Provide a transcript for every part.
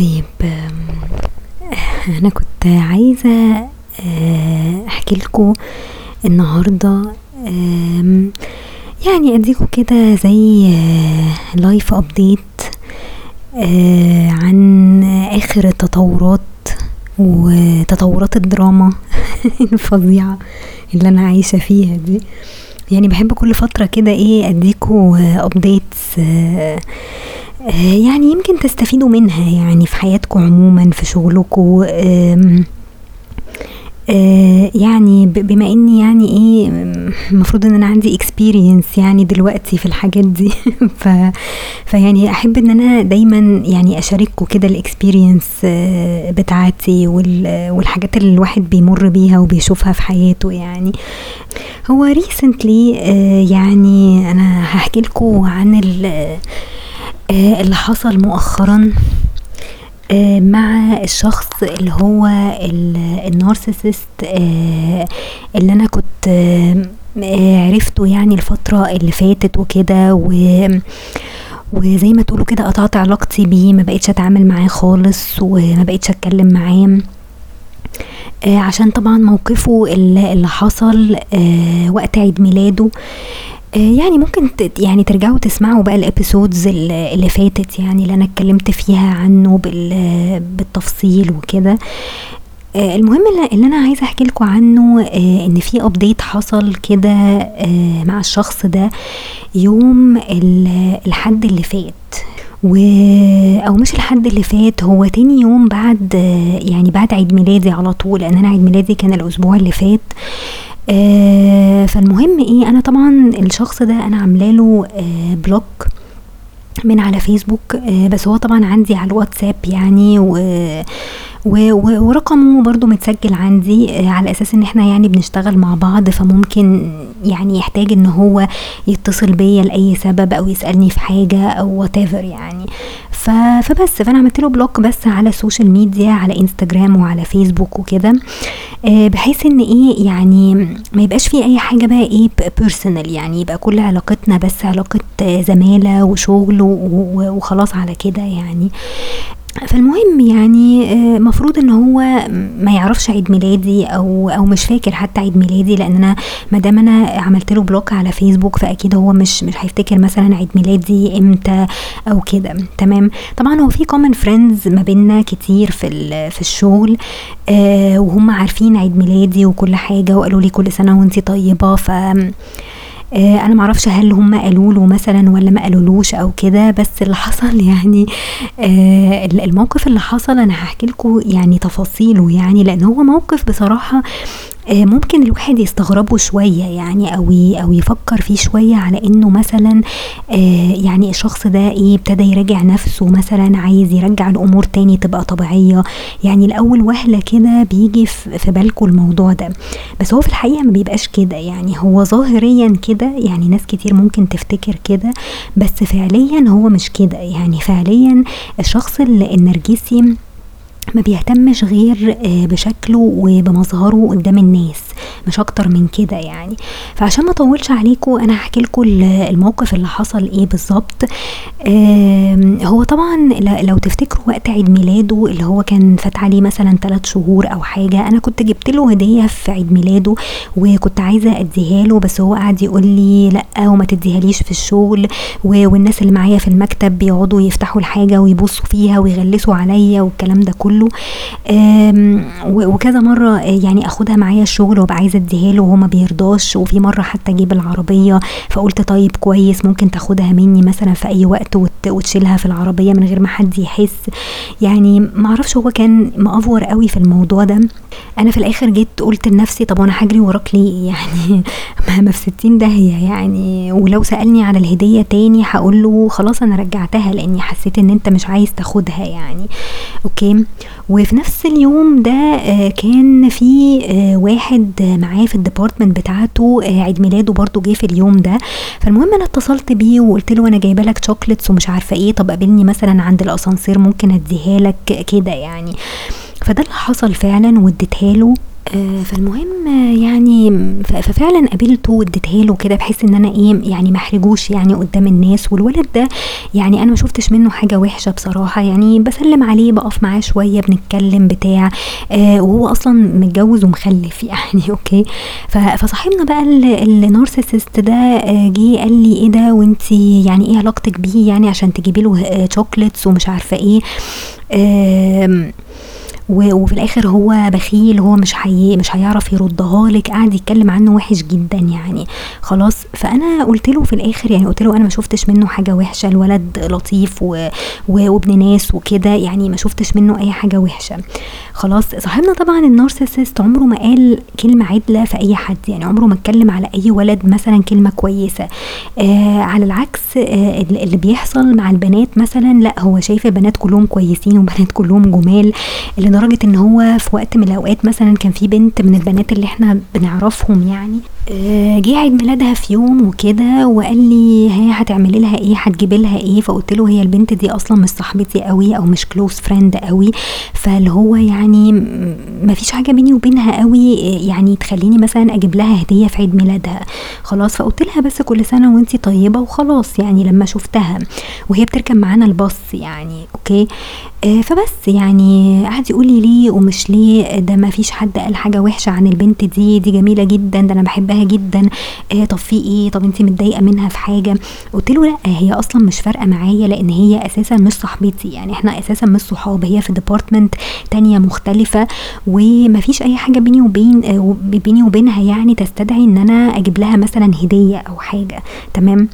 طيب آمم، أنا كنت عايزة آآ أحكي لكم النهارده يعني أدّيكم كده زي life update آآ عن آخر التطورات وتطورات الدراما الفظيعة اللي أنا عايشة فيها دي، يعني باحب كل فترة كده إيه أدّيكم updates آآ يعني يمكن تستفيدوا منها يعني في حياتكم عمومًا في شغلكم آآ يعني بما إني يعني إيه المفروض إن أنا عندي experience يعني دلوقتي في الحاجات دي ف فيعني أحب إن أنا دايمًا يعني أشارككم كده الexperience بتاعتي وال والحاجات اللي الواحد بيمُر بيها وبيشوفها في حياته يعني. هو recently آآ يعني أنا هاحكي لكم عن اللي حصل مؤخرًا مع الشخص اللي هو ال النارسيسست آآ اللي أنا كنت آآ عرفته يعني الفترة اللي فاتت وكده و وزي ما تقولوا كده قطعت علاقتي بيه ما بقيتش أتعامل معاه خالص وما بقيتش أتكلم معاه. عشان طبعًا موقفه ال اللي حصل وقت عيد ميلاده يعني ممكن يعني ترجعوا تسمعوا بقى الepisodes ال اللي فاتت يعني اللي أنا اتكلمت فيها عنه بال بالتفصيل وكده. آآ المهم ال اللي أنا عايزة أحكي لكم عنه آآ إن في update حصل كده مع الشخص ده يوم ال الحد اللي فات. و أو مش الحد اللي فات هو تاني يوم بعد يعني بعد عيد ميلادي على طول، لإن أنا عيد ميلادي كان الأسبوع اللي فات. آآ فالمهم إيه أنا طبعًا الشخص ده أنا عاملة له آآ block من على فيسبوك آآ بس هو طبعًا عندي على الواتساب يعني و و و ورقمه برضه متسجل عندي على أساس إن إحنا يعني بنشتغل مع بعض فممكن يعني يحتاج إن هو يتصل بيّا لأي سبب أو يسألني في حاجة أو whatever يعني. فبس فأنا عملت له block بس على ال social media على إنستجرام وعلى فيسبوك وكده آآ بحيث إن إيه يعني ما يبقاش في أي حاجة بقى إيه ب personal يعني يبقى كل علاقتنا بس علاقة زمالة وشغل و و وخلاص على كده يعني. فالمهم يعني آآ مفروض إن هو ما يعرفش عيد ميلادي أو أو مش فاكر حتى عيد ميلادي لإن أنا ما دام أنا عملت له block على فيسبوك فأكيد هو مش مش هيفتكر مثلًا عيد ميلادي إمتى أو كده تمام. طبعًا هو في common friends ما بيننا كتير في في الشغل آآ وهُم عارفين عيد ميلادي وكل حاجة وقالوا لي كل سنة وأنتِ طيبة ف آآ أنا ما أعرفش هل هُم قالوا له مثلًا والّا ما قالولوش أو كده بس اللي حصل يعني ال الموقف اللي حصل أنا هاحكي لكم يعني تفاصيله يعني لإن هو موقف بصراحة آآ ممكن الواحد يستغربه شوية يعني أو أو يفكر فيه شوية على إنه مثلًا آآ يعني الشخص ده إيه ابتدى يراجع نفسه مثلًا عايز يرجّع الأمور تاني تبقى طبيعية، يعني لأول وهلة كده بييجي في بالكم الموضوع ده، بس هو في الحقيقة ما بيبقاش كده. يعني هو ظاهريًا كده يعني ناس كتير ممكن تفتكر كده بس فعليًا هو مش كده، يعني فعليًا الشخص ال النرجسي ما بيهتمش غير آآ بشكله وبمظهره قدّام الناس مش أكتر من كده يعني. فعشان ما أطوّلش عليكم أنا هاحكي لكم ال الموقف اللي حصل بالضبط. آمم هو طبعًا لو تفتكروا وقت عيد ميلاده اللي هو كان فات عليه مثلًا 3 شهور أو حاجة أنا كنت جبت له هدية في عيد ميلاده وكنت عايزة أدّيها له بس هو قعد يقول لي لأ وما تدّيهاليش في الشغل والناس اللي معايا في المكتب بيقعدوا يفتحوا الحاجة ويبصوا فيها ويغلسوا عليَّ والكلام ده كله. و وكذا مرة يعني آخدها معايا الشغل وأبقى عايزة أدّيها له وهو ما بيرضاش وفي مرة حتى جه بالعربية فقُلت طيب كويس ممكن تاخدها مني مثلًا في أي وقت وت وتشيلها في العربية من غير ما حد يحس، يعني ما أعرفش هو كان مأفور أوي في الموضوع ده. أنا في الآخر جيت قُلت لنفسي طب وأنا هاجري وراك ليه يعني ما في 60 داهية يعني ولو سألني على الهدية تاني هاقول له خلاص أنا رجّعتها لإني حسيت إن أنت مش عايز تاخدها يعني أوكي. وفي نفس اليوم ده آآ كان في آآ واحد معاه في الdepartment بتاعته آآ عيد ميلاده برضه جه في اليوم ده، فالمهم أنا اتصلت بيه وقُلت له أنا جايبة لك chocolates ومش عارفة إيه طب قابلني مثلًا عند الأسانسير ممكن أدّيها لك كده يعني. فده اللي حصل فعلًا واديتها له آه، فالمهم يعني ففعلا قابلته واديتها له كده بحيث إن أنا إيه يعني ما أحرجوش يعني قدام الناس والولد ده يعني أنا ما شفتش منه حاجة وحشة بصراحة يعني بسلم عليه بقف معاه شوية بنتكلم بتاع آه وهو أصلا متجوز ومخلف يعني أوكي؟ فصاحبنا بقى النارسيسست ده آه، جه قال لي إيه ده وانت يعني إيه علاقتك بيه يعني عشان تجيبي له شوكليتس ومش عارفة إيه؟ آه وفي الآخر هو بخيل هو مش حي مش هيعرف يردها لك. قاعد يتكلم عنه وحش جدا يعني. خلاص فأنا قلت له في الآخر يعني قلت له أنا ما شفتش منه حاجة وحشة الولد لطيف و... و... وابن ناس وكده يعني ما شفتش منه أي حاجة وحشة. خلاص صاحبنا طبعا ال narcissist عمره ما قال كلمة عدلة في أي حد يعني عمره ما اتكلم على أي ولد مثلا كلمة كويسة. آه على العكس آه اللي بيحصل مع البنات مثلا لأ هو شايف البنات كلهم كويسين وبنات كلهم جمال. لدرجة إن هو في وقت من الأوقات مثلا كان في بنت من البنات اللي إحنا بنعرفهم يعني جه عيد ميلادها في يوم وكده وقال لي هي هتعملي لها إيه؟ هتجيبي لها إيه؟ فقلت له هي البنت دي أصلا مش صاحبتي قوي أو مش close friend قوي. فاللي هو يعني ما فيش حاجة بيني وبينها قوي يعني تخليني مثلا أجيب لها هدية في عيد ميلادها. خلاص فقلت لها بس كل سنة وأنتي طيبة وخلاص يعني لما شفتها. وهي بتركب معانا الباص يعني okay؟ آه فبس يعني قعد يقول لي ليه ومش ليه؟ ده ما فيش حد قال حاجة وحشة عن البنت دي دي جميلة جدا ده أنا بحبها جدا. آه طب في إيه؟ طب انت متضايقة منها في حاجة؟ قلت له لا هي أصلا مش فارقة معايا لأن هي أساسا مش صاحبتي. يعني إحنا أساسا مش صحاب هي في department تانية مختلفة. ومفيش أي حاجة بيني وبين آه بيني وبينها يعني تستدعي إن أنا أجيب لها مثلا هدية أو حاجة. تمام؟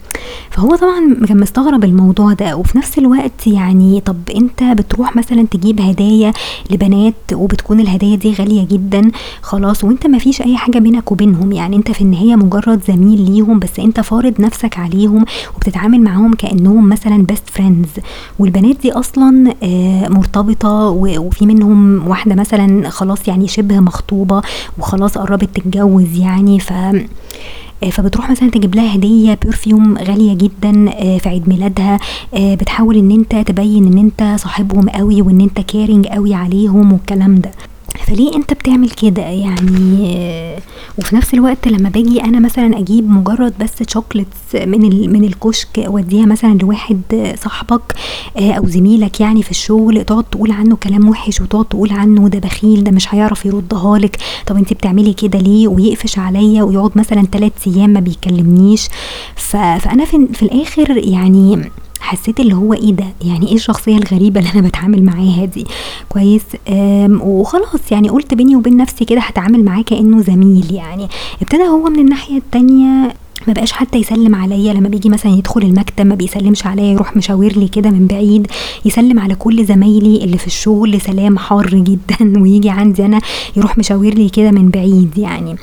فهو طبعا كان مستغرب الموضوع ده. وفي نفس الوقت يعني طب أنت بتروح مثلا تجيب هدايا لبنات وبتكون الهدايا دي غالية جدا خلاص وأنت مفيش أي حاجة بينك وبينهم. يعني انت في النهاية مجرد زميل ليهم بس انت فارض نفسك عليهم وبتتعامل معاهم كأنهم مثلا best friends والبنات دي أصلا آه، مرتبطة وفي منهم واحدة مثلا خلاص يعني شبه مخطوبة وخلاص قربت تتجوز يعني ف آه، فبتروح مثلا تجيب لها هدية perfume غالية جدا آه، في عيد ميلادها بتحاول إن انت تبين إن انت صاحبهم قوي وإن انت caring قوي عليهم والكلام ده. فليه انت بتعمل كده؟ يعني وفي نفس الوقت لما باجي أنا مثلا أجيب مجرد بس chocolates من من الكشك اوديها مثلا لواحد صاحبك آه، أو زميلك يعني في الشغل تقعد تقول عنه كلام وحش وتقعد تقول عنه ده بخيل ده مش هيعرف يردها لك طب انت بتعملي كده ليه؟ ويقفش عليا ويقعد مثلا ثلاث أيام ما بيكلمنيش. فأنا في, في الآخر يعني حسيت اللي هو إيه ده؟ يعني إيه الشخصية الغريبة اللي أنا بتعامل معاها دي؟ كويس. وخلاص يعني قلت بيني وبين نفسي كده هتعامل معاه كأنه زميل يعني. ابتدى هو من الناحية التانية ما بقاش حتى يسلم عليا. لما بيجي مثلا يدخل المكتب ما بيسلمش عليا يروح مشاور لي كده من بعيد يسلم على كل زمايلي اللي في الشغل سلام حار جدا. ويجي عندي أنا يروح مشاور لي كده من بعيد يعني.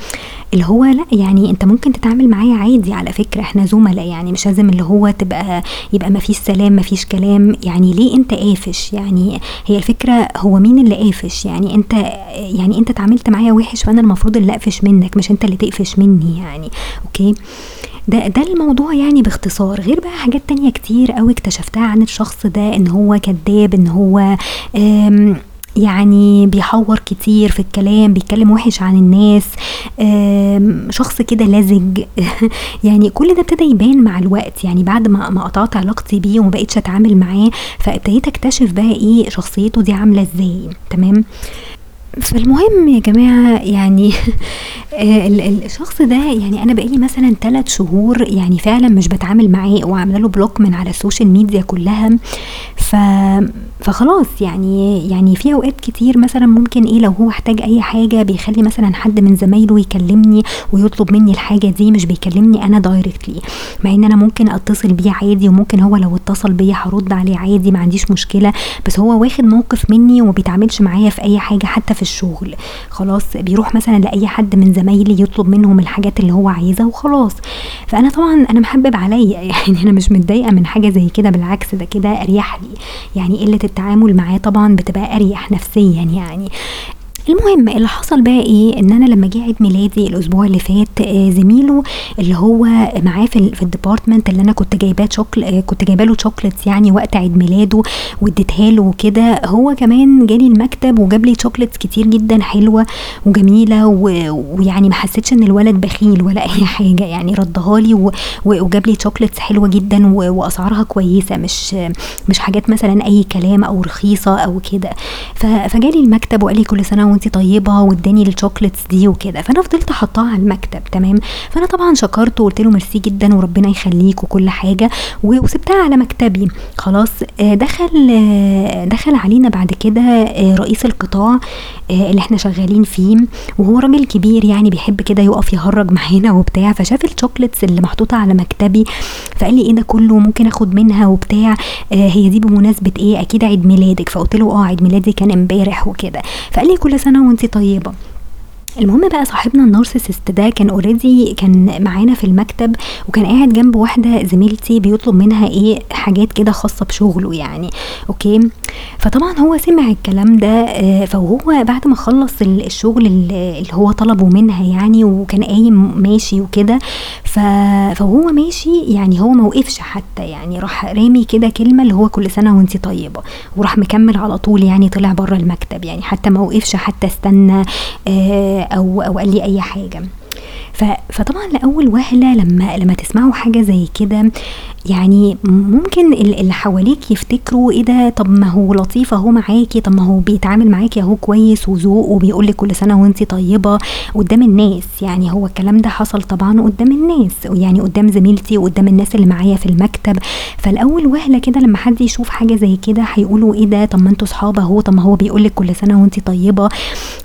اللي هو لا يعني انت ممكن تتعامل معايا عادي على فكرة إحنا زملاء يعني مش لازم اللي هو تبقى يبقى ما فيش سلام ما فيش كلام. يعني ليه انت قافش؟ يعني هي الفكرة هو مين اللي قافش؟ يعني انت يعني انت اتعاملت معايا وحش فانا المفروض اللي اقفش منك مش انت اللي تقفش مني يعني. أوكي؟ ده ده الموضوع يعني باختصار. غير بقى حاجات تانية كتير قوي اكتشفتها عن الشخص ده ان هو كذاب ان هو يعني بيحور كتير في الكلام بيتكلم وحش عن الناس. شخص كده لزج. يعني كل ده ابتدى يبان مع الوقت. يعني بعد ما ما قطعت علاقتي بيه وما بقتش أتعامل معاه فابتديت أكتشف بقى إيه شخصيته دي عاملة إزاي. تمام؟ فالمهم يا جماعة يعني الشخص ده يعني أنا بقالي مثلا ثلاث شهور يعني فعلا مش بتعامل معاه وعاملة له block من على ال social media كلها. ف فخلاص يعني يعني في أوقات كتير مثلا ممكن إيه لو هو احتاج أي حاجة بيخلي مثلا حد من زمايله يكلمني ويطلب مني الحاجة دي مش بيكلمني أنا directly مع إن أنا ممكن أتصل بيه عادي وممكن هو لو اتصل بيا هرد عليه عادي ما عنديش مشكلة. بس هو واخد موقف مني وما بيتعاملش معايا في أي حاجة حتى في الشغل. خلاص بيروح مثلا لأي حد من زمايلي يطلب منهم الحاجات اللي هو عايزها وخلاص. فأنا طبعا أنا محبب عليا. يعني أنا مش متضايقة من حاجة زي كده بالعكس ده كده اريح لي يعني قلة التعامل معاه طبعا بتبقى أريح نفسيا يعني. المهم اللي حصل بقى إيه؟ إن أنا لما جه عيد ميلادي الأسبوع اللي فات آه زميله اللي هو معاه في, في ال department اللي أنا كنت جايباه chocol آه كنت جايبة له chocolates يعني وقت عيد ميلاده واديتها له وكده هو كمان جالي المكتب وجاب لي chocolates كتير جدا حلوة وجميلة ويعني ما حسيتش إن الولد بخيل ولا أي حاجة يعني ردها لي وجاب لي chocolates حلوة جدا وأسعارها كويسة مش مش حاجات مثلا أي كلام أو رخيصة أو كده. فجالي المكتب وقال لي كل سنة وانت طيبة واداني ال chocolates دي وكده. فأنا فضلت حطاها على المكتب تمام؟ فأنا طبعا شكرته وقلت له ميرسي جدا وربنا يخليك وكل حاجة وسبتها على مكتبي. خلاص آه، دخل آه، دخل علينا بعد كده آه، رئيس القطاع اللي إحنا شغالين فيه. وهو راجل كبير يعني بيحب كده يقف يهرج معانا وبتاع. فشاف ال chocolates اللي محطوطة على مكتبي فقال لي إيه ده كله؟ ممكن آخد منها وبتاع؟ هي دي بمناسبة إيه؟ أكيد عيد ميلادك. فقلت له آه عيد ميلادي كان امبارح وكده. فقال لي كل سنة وانت طيبة. المهم بقى صاحبنا ال narcissist ده كان already كان معانا في المكتب وكان قاعد جنب واحدة زميلتي بيطلب منها إيه حاجات كده خاصة بشغله يعني أوكي فطبعا هو سمع الكلام ده آه، فهو بعد ما خلص الشغل اللي هو طلبه منها يعني وكان قايم ماشي وكده فهو ماشي يعني هو ما وقفش حتى يعني راح رامي كده كلمة اللي هو كل سنة وانت طيبة وراح مكمل على طول يعني طلع بره المكتب يعني حتى ما وقفش حتى استنى آه أو أو قال لي أي حاجة. فطبعا لأول وهلة لما لما تسمعوا حاجة زي كده يعني ممكن اللي حواليك يفتكروا إيه ده؟ طب ما هو لطيف أهو معاكي طب ما هو بيتعامل معاكي أهو كويس وذوق وبيقول لك كل سنة وانت طيبة قدام الناس. يعني هو الكلام ده حصل طبعا قدام الناس يعني قدام زميلتي وقدام الناس اللي معايا في المكتب. فالاول وهلة كده لما حد يشوف حاجة زي كده هيقولوا إيه ده؟ طب ما أنتوا صحاب أهو طب ما هو بيقول لك كل سنة وانت طيبة.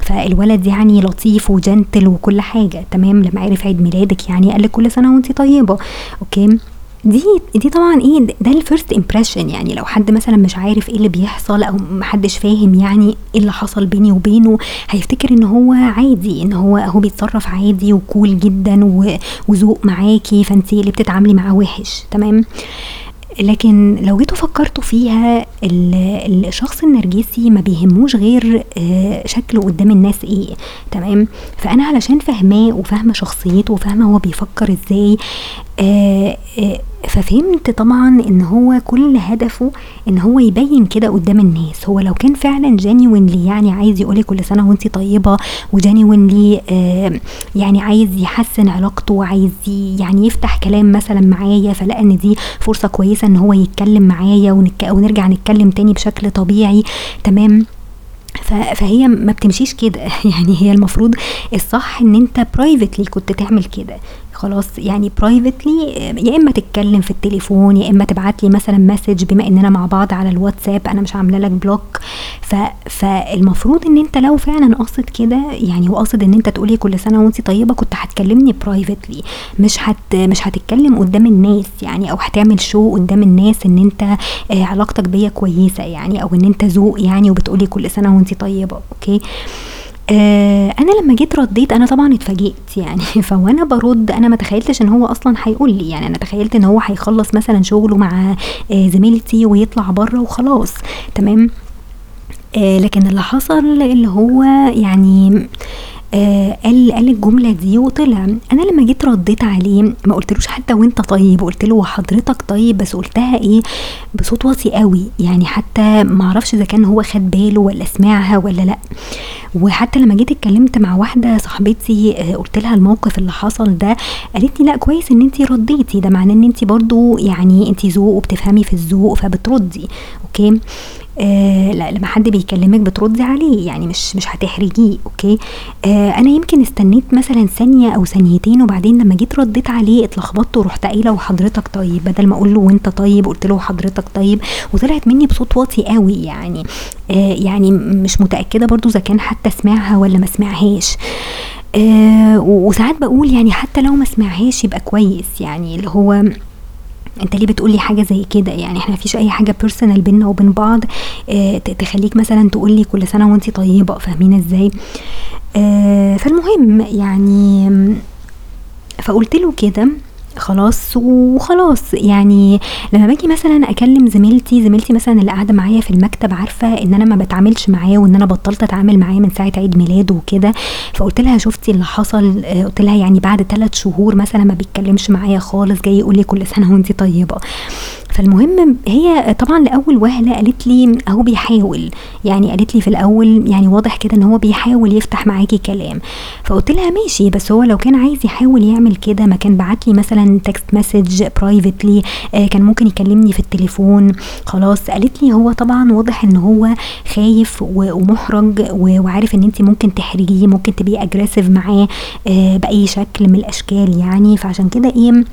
فالولد يعني لطيف و gentle وكل حاجة تمام؟ لما عرف عيد ميلادك يعني قال لك كل سنة وانت طيبة. okay؟ دي دي طبعا إيه ده ال first impression يعني. لو حد مثلا مش عارف إيه اللي بيحصل أو محدش فاهم يعني إيه اللي حصل بيني وبينه هيفتكر إن هو عادي إن هو هو بيتصرف عادي و cool جدا وذوق معاكي فانت اللي بتتعاملي معاه وحش. تمام؟ لكن لو جيتوا فكرتوا فيها الشخص النرجسي ما بيهموش غير آه، شكله قدام الناس إيه تمام؟ فأنا علشان فاهماه وفاهمة شخصيته وفاهمة هو بيفكر إزاي آه، آه، ففهمت طبعا إن هو كل هدفه إن هو يبين كده قدام الناس. هو لو كان فعلا جينيوينلي يعني عايز يقولي كل سنة وانت طيبة وجينيوينلي آه يعني عايز يحسن علاقته وعايز يعني يفتح كلام مثلا معايا فلقى إن دي فرصة كويسة إن هو يتكلم معايا ونرجع نتكلم تاني بشكل طبيعي. تمام؟ فهي ما بتمشيش كده. يعني هي المفروض الصح إن أنت privately كنت تعمل كده. خلاص. يعني privately يا إما تتكلم في التليفون يا إما تبعت لي مثلا message بما إننا مع بعض على الواتساب أنا مش عاملة لك block ف فالمفروض إن أنت لو فعلا قاصد كده يعني وقاصد إن أنت تقولي كل سنة وانت طيبة كنت هتكلمني privately مش هت مش هتتكلم قدام الناس يعني أو هتعمل show قدام الناس إن أنت آه، علاقتك بيا كويسة يعني أو إن أنت ذوق يعني وبتقولي كل سنة وانت طيبة okay؟ آه أنا لما جيت رديت أنا طبعا اتفاجئت يعني. فوأنا برد أنا ما تخيلتش إن هو أصلا هيقول لي. يعني أنا تخيلت إن هو هيخلص مثلا شغله مع آه زميلتي ويطلع بره وخلاص. تمام؟ آه لكن اللي حصل اللي هو يعني آه قال قال الجملة دي وطلع. أنا لما جيت رديت عليه ما قلتلوش حتى وأنت طيب قلت له حضرتك طيب؟ بس قلتها إيه؟ بصوت واطي قوي. يعني حتى ما أعرفش إذا كان هو خد باله ولا سمعها ولا لأ. وحتى لما جيت اتكلمت مع واحدة صاحبتي آه قلت لها الموقف اللي حصل ده قالت لي لأ كويس إن انت رديتي. ده معناه إن انت برضو يعني انت ذوق وبتفهمي في الذوق فبتردي. okay؟ آه لا لما حد بيكلمك بتردي عليه يعني مش مش هتحرجيه okay؟ آه أنا يمكن استنيت مثلا ثانية أو ثانيتين وبعدين لما جيت رديت عليه اتلخبطت ورحت قايلة وحضرتك طيب بدل ما أقول له وأنت طيب قلت له وحضرتك طيب وطلعت مني بصوت واطي قوي يعني آه يعني مش متأكدة برضو إذا كان حتى سمعها ولا ما سمعهاش. آه وساعات بقول يعني حتى لو ما سمعهاش يبقى كويس يعني اللي هو انت ليه بتقولي حاجة زي كده؟ يعني إحنا مفيش أي حاجة بيرسونال بينا وبين بعض آه تخليك مثلا تقولي كل سنة وانت طيبة فاهمين إزاي؟ آه فالمهم يعني فقلت له كده خلاص وخلاص. يعني لما باجي مثلا أكلم زميلتي زميلتي مثلا اللي قاعدة معايا في المكتب عارفة إن أنا ما بتعاملش معاه وإن أنا بطلت أتعامل معاه من ساعة عيد ميلاده وكده. فقلت لها شفتي اللي حصل؟ آه، قلت لها يعني بعد ثلاث شهور مثلا ما بيتكلمش معايا خالص جاي يقول لي كل سنة وانت طيبة. فالمهم هي طبعا لأول وهلة قالت لي أهو بيحاول. يعني قالت لي في الأول يعني واضح كده إن هو بيحاول يفتح معاكي كلام. فقلت لها ماشي بس هو لو كان عايز يحاول يعمل كده ما كان بعت لي مثلا text message privately كان ممكن يكلمني في التليفون. خلاص قالت لي هو طبعا واضح إن هو خايف ومحرج وعارف إن انت ممكن تحرجيه ممكن تبقي aggressive معاه آه، بأي شكل من الأشكال يعني. فعشان كده إيه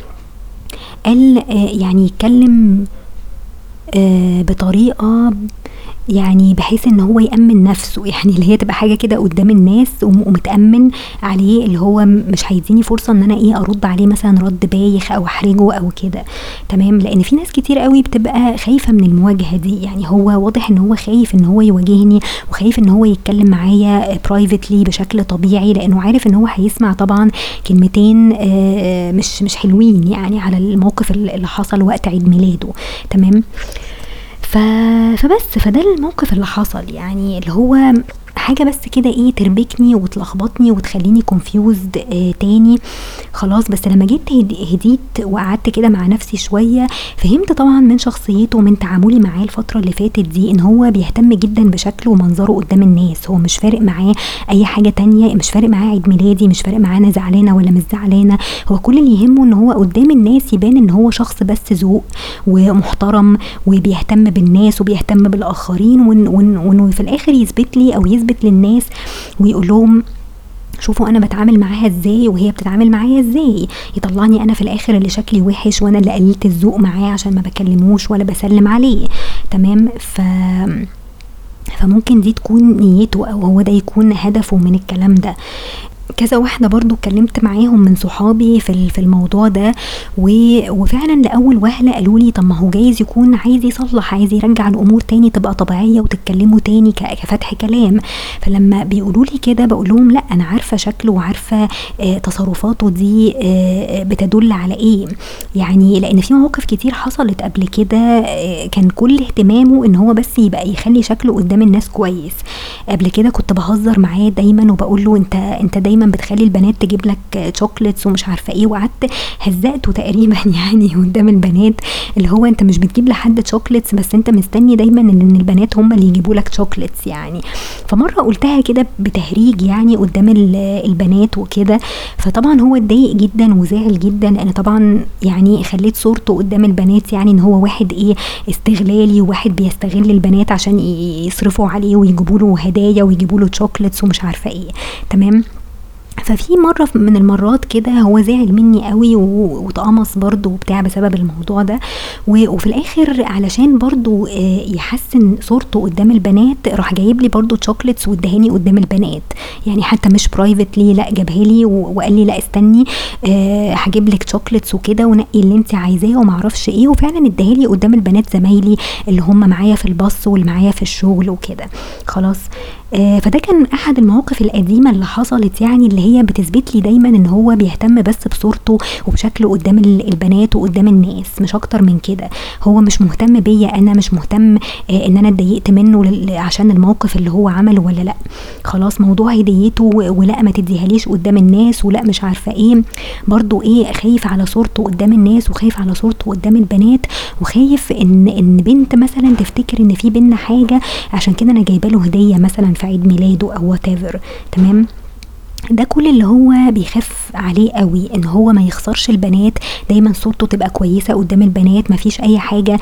قال آه، يعني يتكلم آه، بطريقة يعني بحيث إن هو يأمن نفسه يعني اللي هي تبقى حاجة كده قدام الناس ومتأمن عليه اللي هو مش هيديني فرصة إن أنا إيه أرد عليه مثلا رد بايخ أو أحرجه أو كده. تمام؟ لأن في ناس كتير قوي بتبقى خايفة من المواجهة دي. يعني هو واضح إن هو خايف إن هو يواجهني وخايف إن هو يتكلم معايا برايفتلي بشكل طبيعي لأنه عارف إن هو هيسمع طبعا كلمتين مش مش حلوين يعني على الموقف اللي حصل وقت عيد ميلاده. تمام؟ فبس فده الموقف اللي حصل. يعني اللي هو حاجة بس كده إيه تربكني وتلخبطني وتخليني كونفيوزد آه تاني. خلاص بس لما جيت هديت وقعدت كده مع نفسي شوية فهمت طبعا من شخصيته ومن تعاملي معاه الفترة اللي فاتت دي إن هو بيهتم جدا بشكله ومنظره قدام الناس. هو مش فارق معاه أي حاجة تانية مش فارق معاه عيد ميلادي مش فارق معاه أنا زعلانة ولا مش زعلانة. هو كل اللي يهمه إن هو قدام الناس يبان إن هو شخص بس ذوق ومحترم وبيهتم بالناس وبيهتم بالآخرين وإنه في الآخر يثبت لي أو يثبت للناس ويقول لهم شوفوا أنا بتعامل معاها إزاي وهي بتتعامل معايا إزاي. يطلعني أنا في الآخر اللي شكلي وحش وأنا اللي قللت الذوق معاه عشان ما بكلموش ولا بسلم عليه. تمام؟ ف فممكن دي تكون نيته أو هو ده يكون هدفه من الكلام ده. كذا واحدة برضو اتكلمت معاهم من صحابي في في الموضوع ده وفعلا لأول وهلة قالوا لي طب ما هو جايز يكون عايز يصلح عايز يرجع الأمور تاني تبقى طبيعية وتتكلموا تاني كفتح كلام. فلما بيقولوا لي كده بقول لهم لا أنا عارفة شكله وعارفة آه تصرفاته دي آه بتدل على إيه. يعني لأن في مواقف كتير حصلت قبل كده آه كان كل اهتمامه إن هو بس يبقى يخلي شكله قدام الناس كويس. قبل كده كنت بهزر معاه دايما وبقول له أنت أنت دايما بتخلي البنات تجيب لك شوكليتس ومش عارفة إيه وقعدت هزقته تقريبا يعني قدام البنات اللي هو أنت مش بتجيب لحد chocolates بس أنت مستني دايما إن البنات هم اللي يجيبوا لك chocolates يعني. فمرة قلتها كده بتهريج يعني قدام البنات وكده فطبعا هو اتضايق جدا وزعل جدا. لأن طبعا يعني خليت صورته قدام البنات يعني إن هو واحد إيه استغلالي وواحد بيستغل البنات عشان يصرفوا عليه ويجيبوا له هدايا ويجيبوا له chocolates ومش عارفة إيه. تمام؟ ففي مرة من المرات كده هو زعل مني قوي واتقمص برضه وبتاع بسبب الموضوع ده. وفي الآخر علشان برضه آه، يحسن صورته قدام البنات راح جايب لي برضه chocolates وادهاني قدام البنات. يعني حتى مش privately لا جابها لي وقال لي لا استني آه، هجيب لك chocolates وكده ونقي اللي انت عايزاه ومعرفش إيه. وفعلا اداها لي قدام البنات زمايلي اللي هم معايا في الباص واللي معايا في الشغل وكده. خلاص. آه، فده كان أحد المواقف القديمة اللي حصلت يعني اللي هي بتثبت لي دايما إن هو بيهتم بس بصورته وبشكله قدام البنات وقدام الناس مش أكتر من كده. هو مش مهتم بيا أنا مش مهتم آه، إن أنا اتضايقت منه عشان الموقف اللي هو عمله ولا لأ. خلاص موضوع هديته ولأ ما تديهاليش قدام الناس ولأ مش عارفة إيه. برضو إيه خايف على صورته قدام الناس وخايف على صورته قدام البنات وخايف ان إن بنت مثلا تفتكر إن في بينا حاجة عشان كده أنا جايبة له هدية مثلا في عيد ميلاده أو what تمام؟ ده كل اللي هو بيخاف عليه قوي إن هو ما يخسرش البنات. دايما صورته تبقى كويسة قدام البنات ما فيش أي حاجة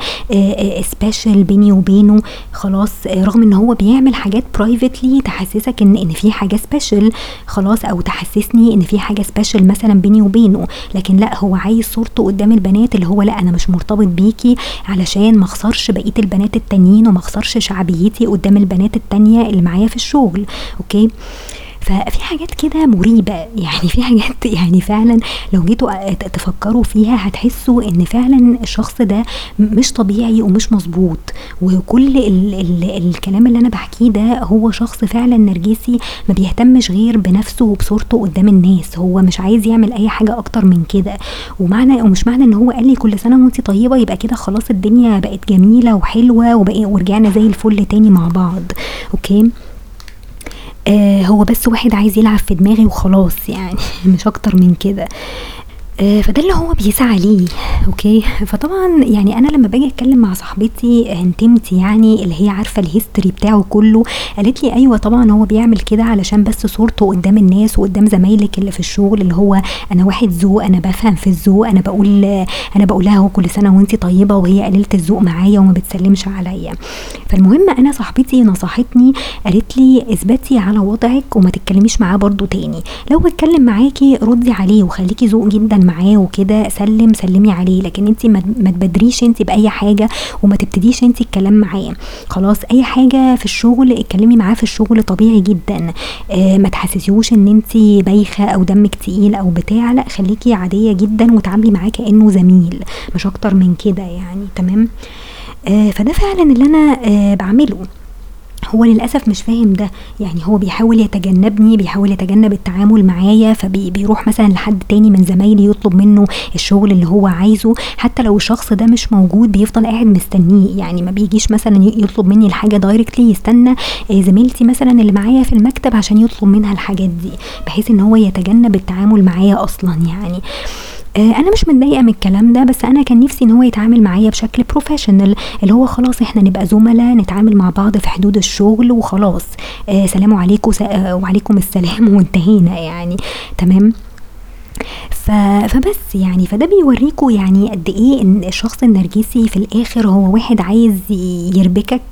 special بيني وبينه. خلاص رغم إن هو بيعمل حاجات privately تحسسك إن إن في حاجة special خلاص أو تحسسني إن في حاجة special مثلا بيني وبينه. لكن لأ هو عايز صورته قدام البنات اللي هو لأ أنا مش مرتبط بيكي علشان ما أخسرش بقية البنات التانيين وما أخسرش شعبيتي قدام البنات التانية اللي معايا في الشغل. أوكي؟ ففي حاجات كده مريبة. يعني في حاجات يعني فعلا لو جيتوا تفكروا فيها هتحسوا إن فعلا الشخص ده مش طبيعي ومش مظبوط. وكل ال ال الكلام اللي أنا بحكيه ده هو شخص فعلا نرجسي ما بيهتمش غير بنفسه وبصورته قدام الناس. هو مش عايز يعمل أي حاجة أكتر من كده. ومعنى ومش معنى إن هو قال لي كل سنة وانت طيبة يبقى كده خلاص الدنيا بقت جميلة وحلوة ورجعنا زي الفل تاني مع بعض. okay؟ آه هو بس واحد عايز يلعب في دماغي وخلاص يعني. مش أكتر من كده. فده اللي هو بيسعى ليه okay؟ فطبعا يعني أنا لما باجي أتكلم مع صاحبتي انتمتي يعني اللي هي عارفة ال history بتاعه كله قالت لي أيوه طبعا هو بيعمل كده علشان بس صورته قدام الناس وقدام زمايلك اللي في الشغل اللي هو أنا واحد ذوق أنا بفهم في الذوق أنا بقول أنا بقول لها كل سنة وانت طيبة وهي قليلة الذوق معايا وما بتسلمش عليا. فالمهم أنا صاحبتي نصحتني قالت لي اثبتي على وضعك وما تتكلميش معاه برضو تاني. لو اتكلم معاكي ردي عليه وخليكي ذوق جدا معاه وكده سلم سلمي عليه. لكن انت ما تبدريش انت بأي حاجة وما تبتديش انت الكلام معاه. خلاص أي حاجة في الشغل اتكلمي معاه في الشغل طبيعي جدا. آه ما تحسسيهوش إن انت بايخة أو دمك تقيل أو بتاع. لا خليكي عادية جدا وتعاملي معاه كأنه زميل مش أكتر من كده يعني. تمام؟ آه فده فعلا اللي أنا آه بعمله. هو للأسف مش فاهم ده. يعني هو بيحاول يتجنبني بيحاول يتجنب التعامل معايا فبيروح مثلا لحد تاني من زمايلي يطلب منه الشغل اللي هو عايزه. حتى لو الشخص ده مش موجود بيفضل قاعد مستنيه. يعني ما بيجيش مثلا يطلب مني الحاجة directly يستنى آه، زميلتي مثلا اللي معايا في المكتب عشان يطلب منها الحاجات دي. بحيث إن هو يتجنب التعامل معايا أصلا يعني. أنا مش متضايقة من الكلام ده بس أنا كان نفسي إن هو يتعامل معايا بشكل professional اللي هو خلاص إحنا نبقى زملاء نتعامل مع بعض في حدود الشغل وخلاص. آه سلام عليكم آه وعليكم السلام وانتهينا يعني. تمام؟ فبس يعني فده بيوريكوا يعني قد إيه إن الشخص النرجسي في الآخر هو واحد عايز يربكك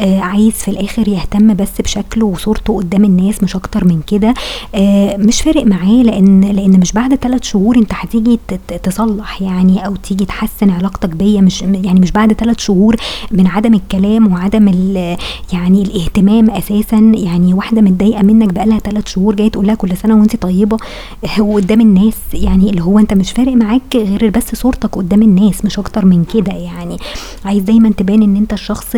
آه عايز في الآخر يهتم بس بشكله وصورته قدام الناس مش أكتر من كده. آه مش فارق معاه لأن لأن مش بعد ثلاث شهور أنت هتيجي تصلح يعني أو تيجي تحسن علاقتك بيا. مش يعني مش بعد ثلاث شهور من عدم الكلام وعدم يعني الاهتمام أساسا. يعني واحدة متضايقة منك بقالها ثلاث شهور جاية تقول لها كل سنة وانت طيبة وقدام الناس يعني يعني اللي هو انت مش فارق معاك غير بس صورتك قدام الناس مش أكتر من كده يعني. عايز دايما تبان إن أنت الشخص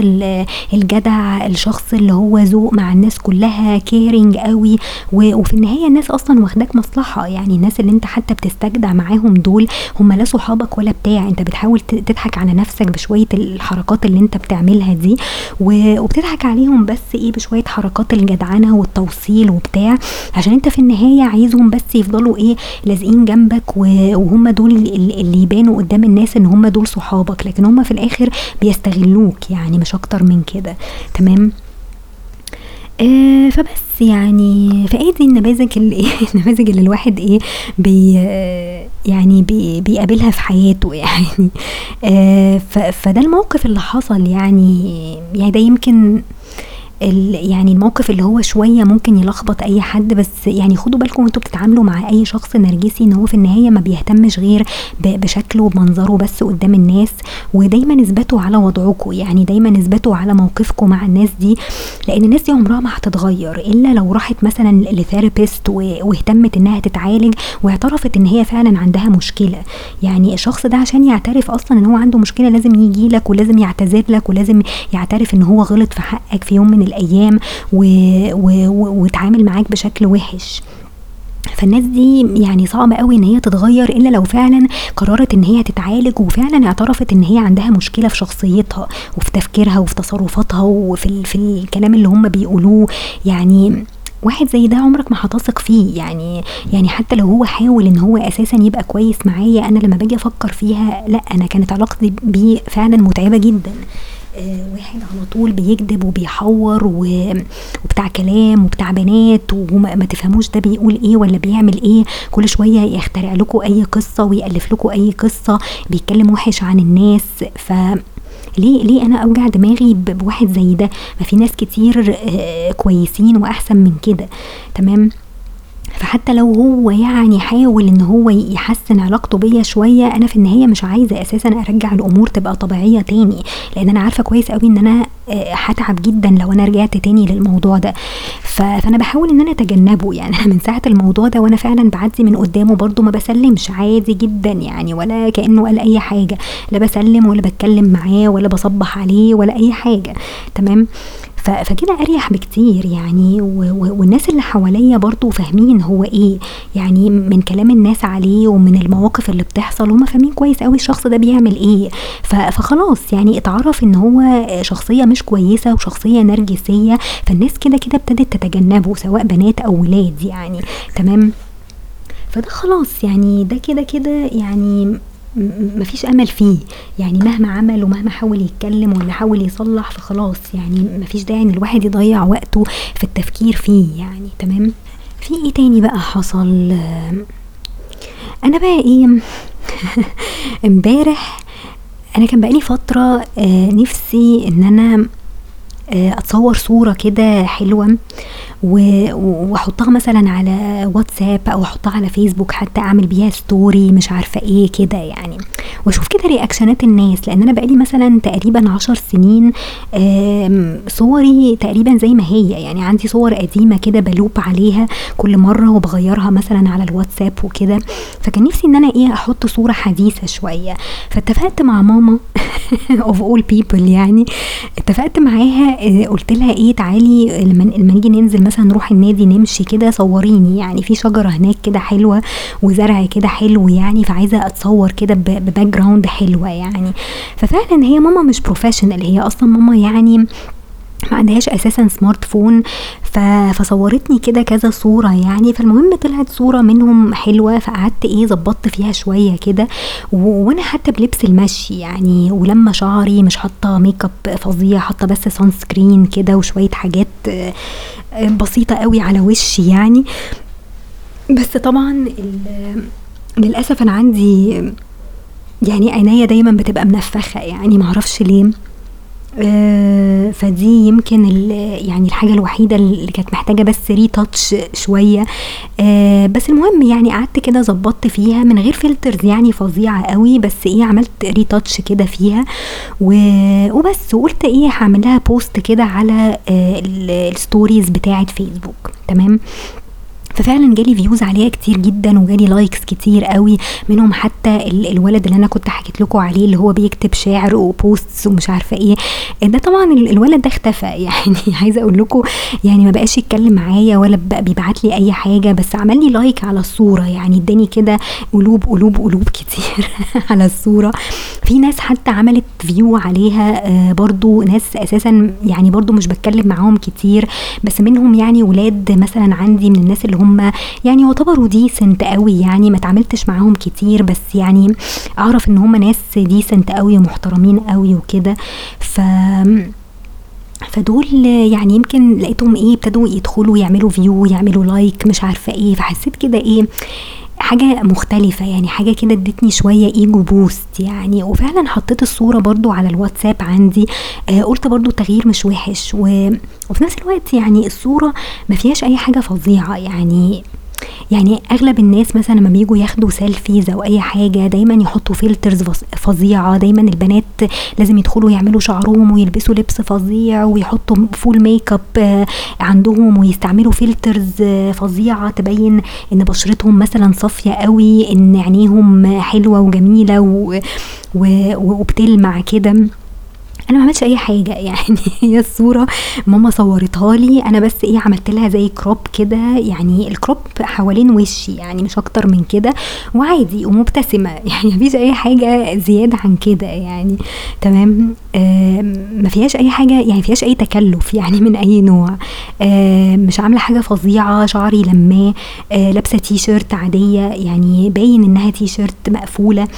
الجدع الشخص اللي هو ذوق مع الناس كلها كيرنج قوي وفي النهاية الناس أصلا واخداك مصلحة. يعني الناس اللي أنت حتى بتستجدع معاهم دول هم لا صحابك ولا بتاع. أنت بتحاول تضحك على نفسك بشوية الحركات اللي أنت بتعملها دي وبتضحك عليهم بس إيه بشوية حركات الجدعنة والتوصيل وبتاع. عشان أنت في النهاية عايزهم بس يفضلوا إيه لازقين جنب جنبك وهم دول اللي يبانوا قدام الناس إن هم دول صحابك لكن هم في الآخر بيستغلوك يعني مش أكتر من كده. تمام؟ آه فبس يعني فايه دي النماذج اللي النماذج اللي الواحد إيه بي يعني بي بيقابلها في حياته يعني. آه فده الموقف اللي حصل يعني يعني ده يمكن يعني الموقف اللي هو شوية ممكن يلخبط أي حد بس يعني خدوا بالكم وانتوا بتتعاملوا مع أي شخص نرجسي إن هو في النهاية ما بيهتمش غير بشكله وبمنظره بس قدام الناس ودايما اثبتوا على وضعكم يعني دايما اثبتوا على موقفكم مع الناس دي لأن الناس دي عمرها ما هتتغير إلا لو راحت مثلا لثيرابيست واهتمت إنها تتعالج واعترفت إن هي فعلا عندها مشكلة. يعني الشخص ده عشان يعترف أصلا إن هو عنده مشكلة لازم يجي لك ولازم يعتذر لك ولازم يعترف إن هو غلط في حقك في يوم من الأيام وتعامل معاك بشكل وحش. فالناس دي يعني صعب قوي إن هي تتغير إلا لو فعلا قررت إن هي تتعالج وفعلا اعترفت إن هي عندها مشكلة في شخصيتها وفي تفكيرها وفي تصرفاتها وفي في الكلام اللي هم بيقولوه. يعني واحد زي ده عمرك ما هتثق فيه. يعني يعني حتى لو هو حاول إن هو أساسا يبقى كويس معايا أنا لما باجي أفكر فيها لأ أنا كانت علاقتي بيه فعلا متعبة جدا. واحد على طول بيكذب وبيحور وبتاع كلام وبتاع بنات وما تفهموش ده بيقول إيه ولا بيعمل إيه. كل شوية يخترع لكم أي قصة ويألف لكم أي قصة بيتكلم وحش عن الناس. ف ليه ليه أنا أوجع دماغي بواحد زي ده؟ ما في ناس كتير آه، كويسين وأحسن من كده. تمام؟ فحتى لو هو يعني حاول إن هو يحسن علاقته بيا شوية أنا في النهاية مش عايزة أساسا أرجع الأمور تبقى طبيعية تاني لأن أنا عارفة كويس قوي إن أنا آه، هتعب جدا لو أنا رجعت تاني للموضوع ده. فأنا بحاول إن أنا أتجنبه يعني. أنا من ساعة الموضوع ده وأنا فعلا بعدي من قدامه برده ما بسلمش عادي جدا يعني ولا كأنه قال أي حاجة. لا بسلم ولا بتكلم معاه ولا بصبح عليه ولا أي حاجة تمام؟ فكده أريح بكتير يعني والناس اللي حواليا برضو فاهمين هو إيه يعني من كلام الناس عليه ومن المواقف اللي بتحصل هما فاهمين كويس قوي الشخص ده بيعمل إيه. فخلاص يعني اتعرف إن هو شخصية مش كويسة وشخصية نرجسية فالناس كده كده ابتدت تتجنبه سواء بنات أو ولاد يعني. تمام؟ فده خلاص يعني ده كده كده يعني مفيش امل فيه يعني مهما عمل ومهما حاول يتكلم ولا حاول يصلح فخلاص يعني مفيش داعي ان الواحد يضيع وقته في التفكير فيه يعني تمام في إيه تاني بقى حصل أنا بقى إيه امبارح أنا كان بقالي فتره نفسي ان أنا اتصور صورة كده حلوة واحطها مثلا على واتساب أو أحطها على فيسبوك حتى أعمل بيها story مش عارفة إيه كده يعني. وأشوف كده reactionات الناس لأن أنا بقالي مثلا تقريبا عشر سنين صوري تقريبا زي ما هي يعني. عندي صور قديمة كده بلف عليها كل مرة وبغيرها مثلا على الواتساب وكده. فكان نفسي إن أنا إيه أحط صورة حديثة شوية. فاتفقت مع ماما of all people يعني. اتفقت معاها آه، قلت لها إيه تعالي لما نيجي ننزل مثلا نروح النادي نمشي كده صوريني. يعني في شجرة هناك كده حلوة وزرع كده حلو يعني فعايزة اتصور كده ب background حلوة يعني. ففعلا هي ماما مش professional هي أصلا ماما يعني ما عندهاش أساسا smartphone فصورتني كده كذا صورة يعني. فالمهم طلعت صورة منهم حلوة فقعدت إيه ظبطت فيها شوية كده. وأنا حتى بلبس المشي يعني. ولما شعري مش حاطة ميك اب فظيع حاطة بس sunscreen كده وشوية حاجات بسيطة قوي على وشي يعني. بس طبعا للأسف أنا عندي يعني عينيا دايما بتبقى منفخة يعني. معرفش ليه. آه فدي يمكن يعني الحاجة الوحيدة اللي كانت محتاجة بس retouch شوية. آه بس المهم يعني قعدت كده ظبطت فيها من غير filters يعني فظيعة قوي بس إيه عملت retouch كده فيها. وبس وقلت إيه هعملها post كده على آه ال stories بتاعة فيسبوك تمام؟ ففعلا جالي views عليها كتير جدا وجالي likes كتير قوي منهم حتى الولد اللي أنا كنت حكيت لكم عليه اللي هو بيكتب شعر و posts ومش عارفة إيه. ده طبعا الولد ده اختفى. يعني عايزة أقول لكم يعني ما بقاش يتكلم معايا ولا بقى بيبعت لي أي حاجة بس عمل لي like على الصورة. يعني اداني كده قلوب قلوب قلوب كتير على الصورة. في ناس حتى عملت view عليها آه، برضو ناس أساسا يعني برضو مش بتكلم معاهم كتير بس منهم يعني ولاد مثلا عندي من الناس اللي هم. يعني يعتبروا decent قوي يعني ما تعاملتش معاهم كتير بس يعني أعرف إن هم ناس decent قوي ومحترمين قوي وكده. ف فدول يعني يمكن لقيتهم إيه ابتدوا يدخلوا يعملوا view يعملوا like مش عارفة إيه. فحسيت كده إيه حاجة مختلفة يعني حاجة كده ادتني شوية ego boost يعني. وفعلا حطيت الصورة برضو على الواتساب عندي. آه قلت برضو التغيير مش وحش. و... وفي نفس الوقت يعني الصورة ما فيهاش أي حاجة فظيعة يعني. يعني أغلب الناس مثلا لما بيجوا ياخدوا selfies أو أي حاجة دايما يحطوا filters فظيعة. دايما البنات لازم يدخلوا يعملوا شعرهم ويلبسوا لبس فظيع ويحطوا full makeup عندهم ويستعملوا filters فظيعة تبين إن بشرتهم مثلا صافية قوي إن عينيهم حلوة وجميلة و... و... وبتلمع كده. أنا ما عملتش أي حاجة يعني هي الصورة ماما صورتها لي أنا بس إيه عملت لها زي crop كده يعني ال crop حوالين وشي يعني مش أكتر من كده وعادي ومبتسمة يعني مفيش أي حاجة زيادة عن كده يعني تمام؟ ما فيهاش أي حاجة يعني فيهاش أي تكلف يعني من أي نوع. مش عاملة حاجة فظيعة شعري لماه آه لابسة تي شيرت عادية يعني باين إنها تي شيرت مقفولة.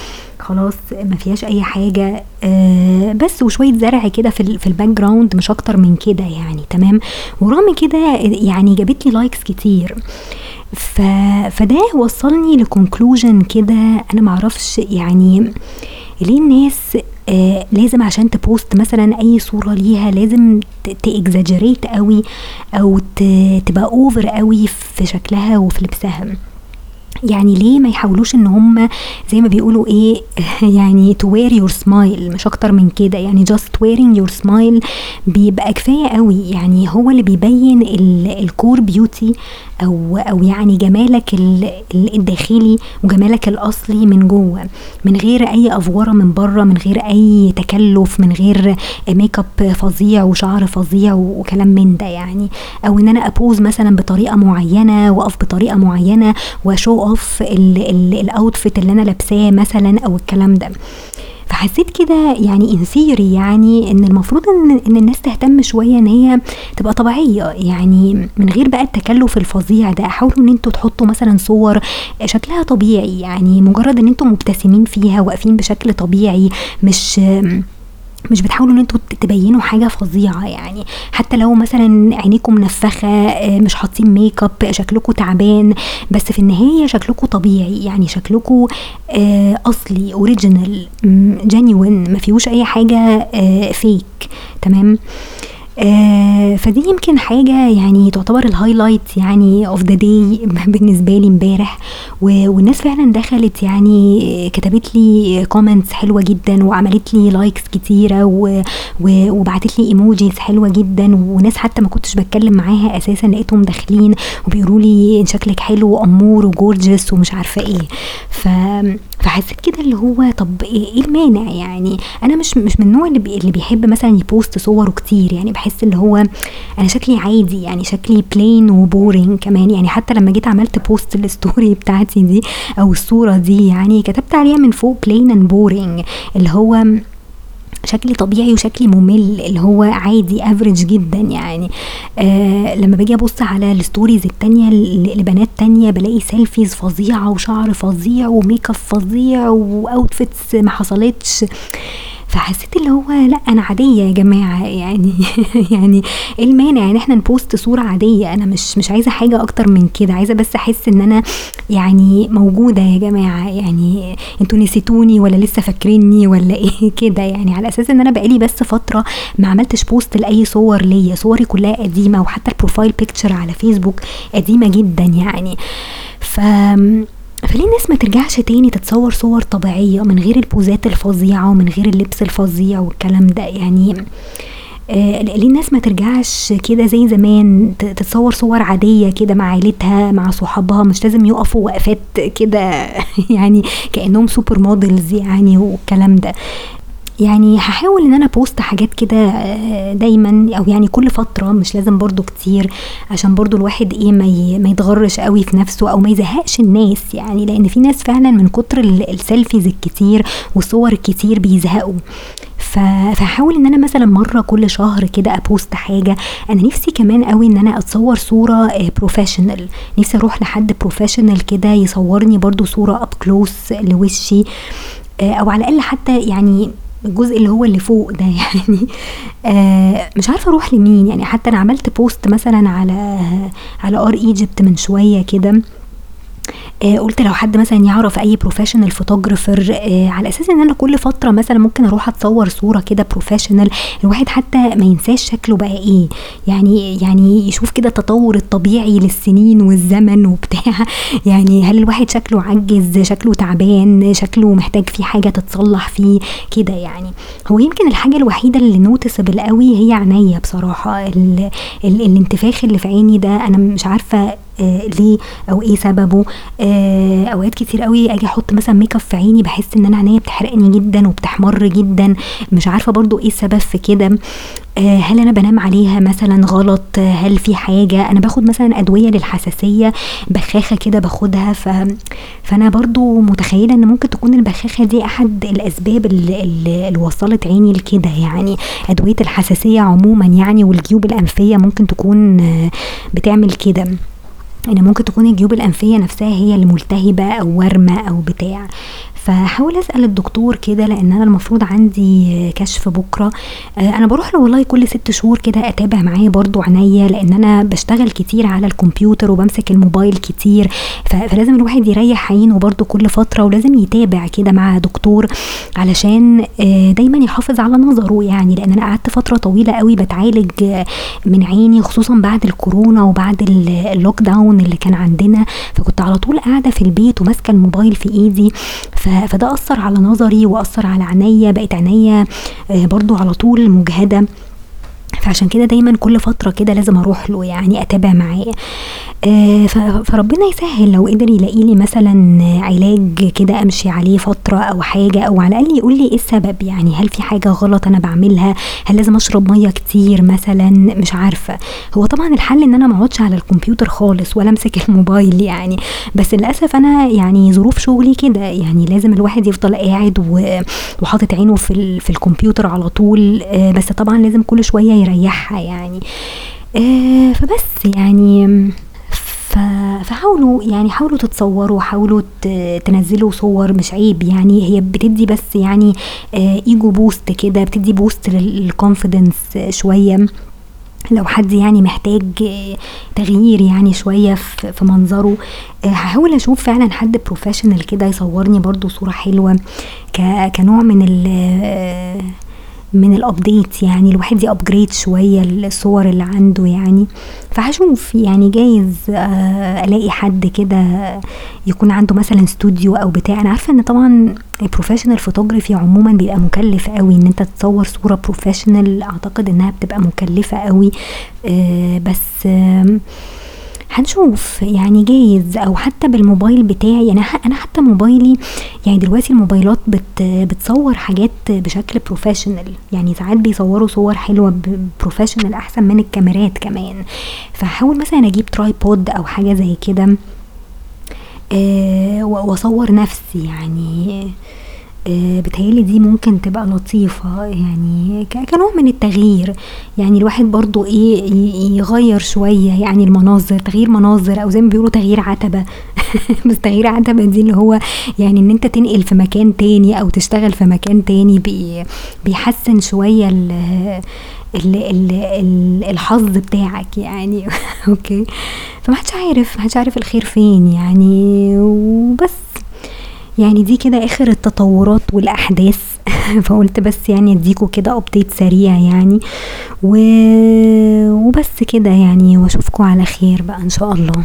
خلاص ما فيهاش أي حاجة آه بس وشوية زرع كده في في ال background مش أكتر من كده يعني تمام؟ ورغم كده يعني جابت لي likes كتير. ف فده وصلني ل conclusion كده أنا معرفش يعني ليه الناس آه لازم عشان ت post مثلا أي صورة ليها لازم ت exaggerate قوي أو تبقى over قوي في شكلها وفي لبسها. يعني ليه ما يحاولوش إن هم زي ما بيقولوا إيه يعني to wear your smile مش أكتر من كده. يعني just wearing your smile بيبقى كفاية قوي. يعني هو اللي بيبين ال core beauty أو أو يعني جمالك الداخلي وجمالك الأصلي من جوه. من غير أي أفورة من بره من غير أي تكلف من غير ميك اب فظيع وشعر فظيع وكلام من ده يعني. أو إن أنا أبوز مثلا بطريقة معينة وأقف بطريقة معينة و show off ال outfit اللي أنا لابساه مثلا أو الكلام ده. فحسيت كده يعني in theory يعني إن المفروض ان إن الناس تهتم شوية إن هي تبقى طبيعية. يعني من غير بقى التكلف الفظيع ده حاولوا إن أنتوا تحطوا مثلا صور شكلها طبيعي. يعني مجرد إن أنتوا مبتسمين فيها واقفين بشكل طبيعي مش مش بتحاولوا إن أنتوا تبينوا حاجة فظيعة يعني. حتى لو مثلا عينيكم منفخة آه، مش حاطين ميك اب شكلكم تعبان بس في النهاية شكلكم طبيعي يعني. شكلكم آه، أصلي original genuine ما فيهوش أي حاجة فيك آه، تمام؟ آه فدي يمكن حاجة يعني تعتبر ال highlight يعني of the day بالنسبة لي امبارح. والناس فعلا دخلت يعني كتبت لي comments حلوة جدا وعملت لي likes كتيرة وبعتت لي emojis حلوة جدا. وناس حتى ما كنتش بتكلم معاها أساسا لقيتهم داخلين وبيقولوا لي شكلك حلو وأمور و gorgeous ومش عارفة إيه. ف فحسيت كده اللي هو طب إيه المانع يعني؟ أنا مش مش من النوع اللي, بي اللي بيحب مثلا ي post صوره كتير يعني. بحس اللي هو أنا شكلي عادي يعني شكلي plain و boring كمان. يعني حتى لما جيت عملت post ال story بتاعتي دي أو الصورة دي يعني كتبت عليها من فوق plain and boring اللي هو شكلي طبيعي وشكلي ممل اللي هو عادي average جدا يعني. آه لما باجي أبص على ال stories التانية لبنات تانية بلاقي selfies فظيعة وشعر فظيع وميك اب فظيع و outfits ما حصلتش. فحسيت اللي هو لا أنا عادية يا جماعة يعني يعني إيه المانع إن إحنا ن post صورة عادية؟ أنا مش مش عايزة حاجة أكتر من كده عايزة بس أحس إن أنا يعني موجودة يا جماعة يعني أنتوا نسيتوني ولا لسه فاكريني ولا إيه كده؟ يعني على أساس إن أنا بقالي بس فترة ما عملتش post لأي صور ليا صوري كلها قديمة وحتى ال profile picture على فيسبوك قديمة جدا يعني. ف فليه الناس ما ترجعش تاني تتصور صور طبيعية من غير البوزات الفظيعة ومن غير اللبس الفظيع والكلام ده؟ يعني آه ليه الناس ما ترجعش كده زي زمان تتصور صور عادية كده مع عيلتها مع صحابها مش لازم يقفوا وقفات كده يعني كأنهم super models يعني والكلام ده؟ يعني هحاول إن أنا post حاجات كده آه، دايما أو يعني كل فترة مش لازم برضو كتير عشان برضو الواحد إيه ما ما يتغرش قوي في نفسه أو ما يزهقش الناس يعني لأن في ناس فعلا من كتر ال selfies الكتير والصور الكتير بيزهقوا. فهحاول إن أنا مثلا مرة كل شهر كده ا post حاجة. أنا نفسي كمان قوي إن أنا أتصور صورة professional آه، نفسي أروح لحد professional كده يصورني برضو صورة up close لوشي آه، أو على الأقل حتى يعني الجزء اللي هو اللي فوق ده يعني آه مش عارفة أروح لمين يعني. حتى أنا عملت post مثلا على على r Egypt من شوية كده. آه قلت لو حد مثلا يعرف أي professional photographer آه على أساس إن أنا كل فترة مثلا ممكن أروح أتصور صورة كده professional الواحد حتى ما ينساش شكله بقى إيه. يعني يعني يشوف كده التطور الطبيعي للسنين والزمن وبتاع. يعني هل الواحد شكله عجز شكله تعبان شكله محتاج فيه حاجة تتصلح فيه كده يعني. هو يمكن الحاجة الوحيدة اللي noticeable قوي هي عينيا بصراحة. ال ال الانتفاخ اللي في عيني ده أنا مش عارفة ليه أو إيه سببه. آه أوقات كتير قوي أجي أحط مثلا ميك اب في عيني بحس إن أنا عينيا بتحرقني جدا وبتحمر جدا. مش عارفة برضو إيه السبب في كده. آه هل أنا بنام عليها مثلا غلط؟ هل في حاجة؟ أنا باخد مثلا أدوية للحساسية بخاخة كده باخدها. ف... فأنا برضو متخيلة إن ممكن تكون البخاخة دي أحد الأسباب اللي, وصلت عيني لكده يعني. أدوية الحساسية عموما يعني والجيوب الأنفية ممكن تكون آه، بتعمل كده. إن ممكن تكون الجيوب الأنفية نفسها هي اللي ملتهبه أو ورمة أو بتاع. فحاول أسأل الدكتور كده لأن أنا المفروض عندي كشف بكرة. آه، أنا بروح له والله كل ست شهور كده أتابع معاه برضو عينيا لأن أنا بشتغل كتير على الكمبيوتر وبمسك الموبايل كتير. فلازم الواحد يريح عينه برضو كل فترة ولازم يتابع كده مع دكتور علشان آه، دايما يحافظ على نظره يعني. لأن أنا قعدت فترة طويلة قوي بتعالج من عيني خصوصا بعد الكورونا وبعد اللوك داون اللي كان عندنا. فكنت على طول قاعدة في البيت وماسكة الموبايل في إيدي. فده أثر على نظري وأثر على عينيا بقت عينيا آه، برضو على طول مجهدة. فعشان كده دايما كل فترة كده لازم أروح له يعني أتابع معاه. فربنا يسهل لو قدر يلاقي لي مثلا علاج كده أمشي عليه فترة أو حاجة أو على الأقل يقول لي إيه السبب يعني هل في حاجة غلط أنا بعملها؟ هل لازم أشرب مية كتير مثلا؟ مش عارفة. هو طبعا الحل إن أنا ما أقعدش على الكمبيوتر خالص ولا أمسك الموبايل يعني. بس للأسف أنا يعني ظروف شغلي كده يعني لازم الواحد يفضل قاعد وحاطط عينه في, في الكمبيوتر على طول آه بس طبعا لازم كل شوية يريحها يعني. آه فبس يعني فحاولوا يعني حاولوا تتصوروا حاولوا تنزلوا صور مش عيب يعني هي بتدي بس يعني ego boost كده بتدي boost لل confidence شوية. لو حد يعني محتاج تغيير يعني شوية في منظره هحاول أشوف فعلا حد professional كده يصورني برضو صورة حلوة كنوع من من ال update يعني الواحد ي upgrade شوية الصور اللي عنده يعني. فهشوف يعني جايز آه، ألاقي حد كده يكون عنده مثلا استوديو أو بتاع. أنا عارفة إن طبعا ال professional photography عموما بيبقى مكلف قوي إن أنت تصور صورة professional أعتقد إنها بتبقى مكلفة قوي. آه، بس هنشوف يعني جايز أو حتى بالموبايل بتاعي. يعني أنا حتى موبايلي يعني دلوقتي الموبايلات بت بتصور حاجات بشكل professional يعني ساعات بيصوروا صور حلوة professional أحسن من الكاميرات كمان. فحاول مثلا أجيب tripod أو حاجة زي كده أه وأصور نفسي يعني. آه، بتهيألي دي ممكن تبقى لطيفة يعني كنوع من التغيير. يعني الواحد برضو إيه يغير شوية يعني المناظر تغيير مناظر أو زي ما بيقولوا تغيير عتبة. بس تغيير عتبة دي اللي هو يعني إن أنت تنقل في مكان تاني أو تشتغل في مكان تاني بي بيحسن شوية ال ال ال الحظ بتاعك يعني. okay. فمحدش عارف محدش عارف الخير فين يعني. وبس. يعني دي كده آخر التطورات والأحداث. فقلت بس يعني أديكوا كده update سريع يعني. و... وبس كده يعني وأشوفكوا على خير بقى إن شاء الله.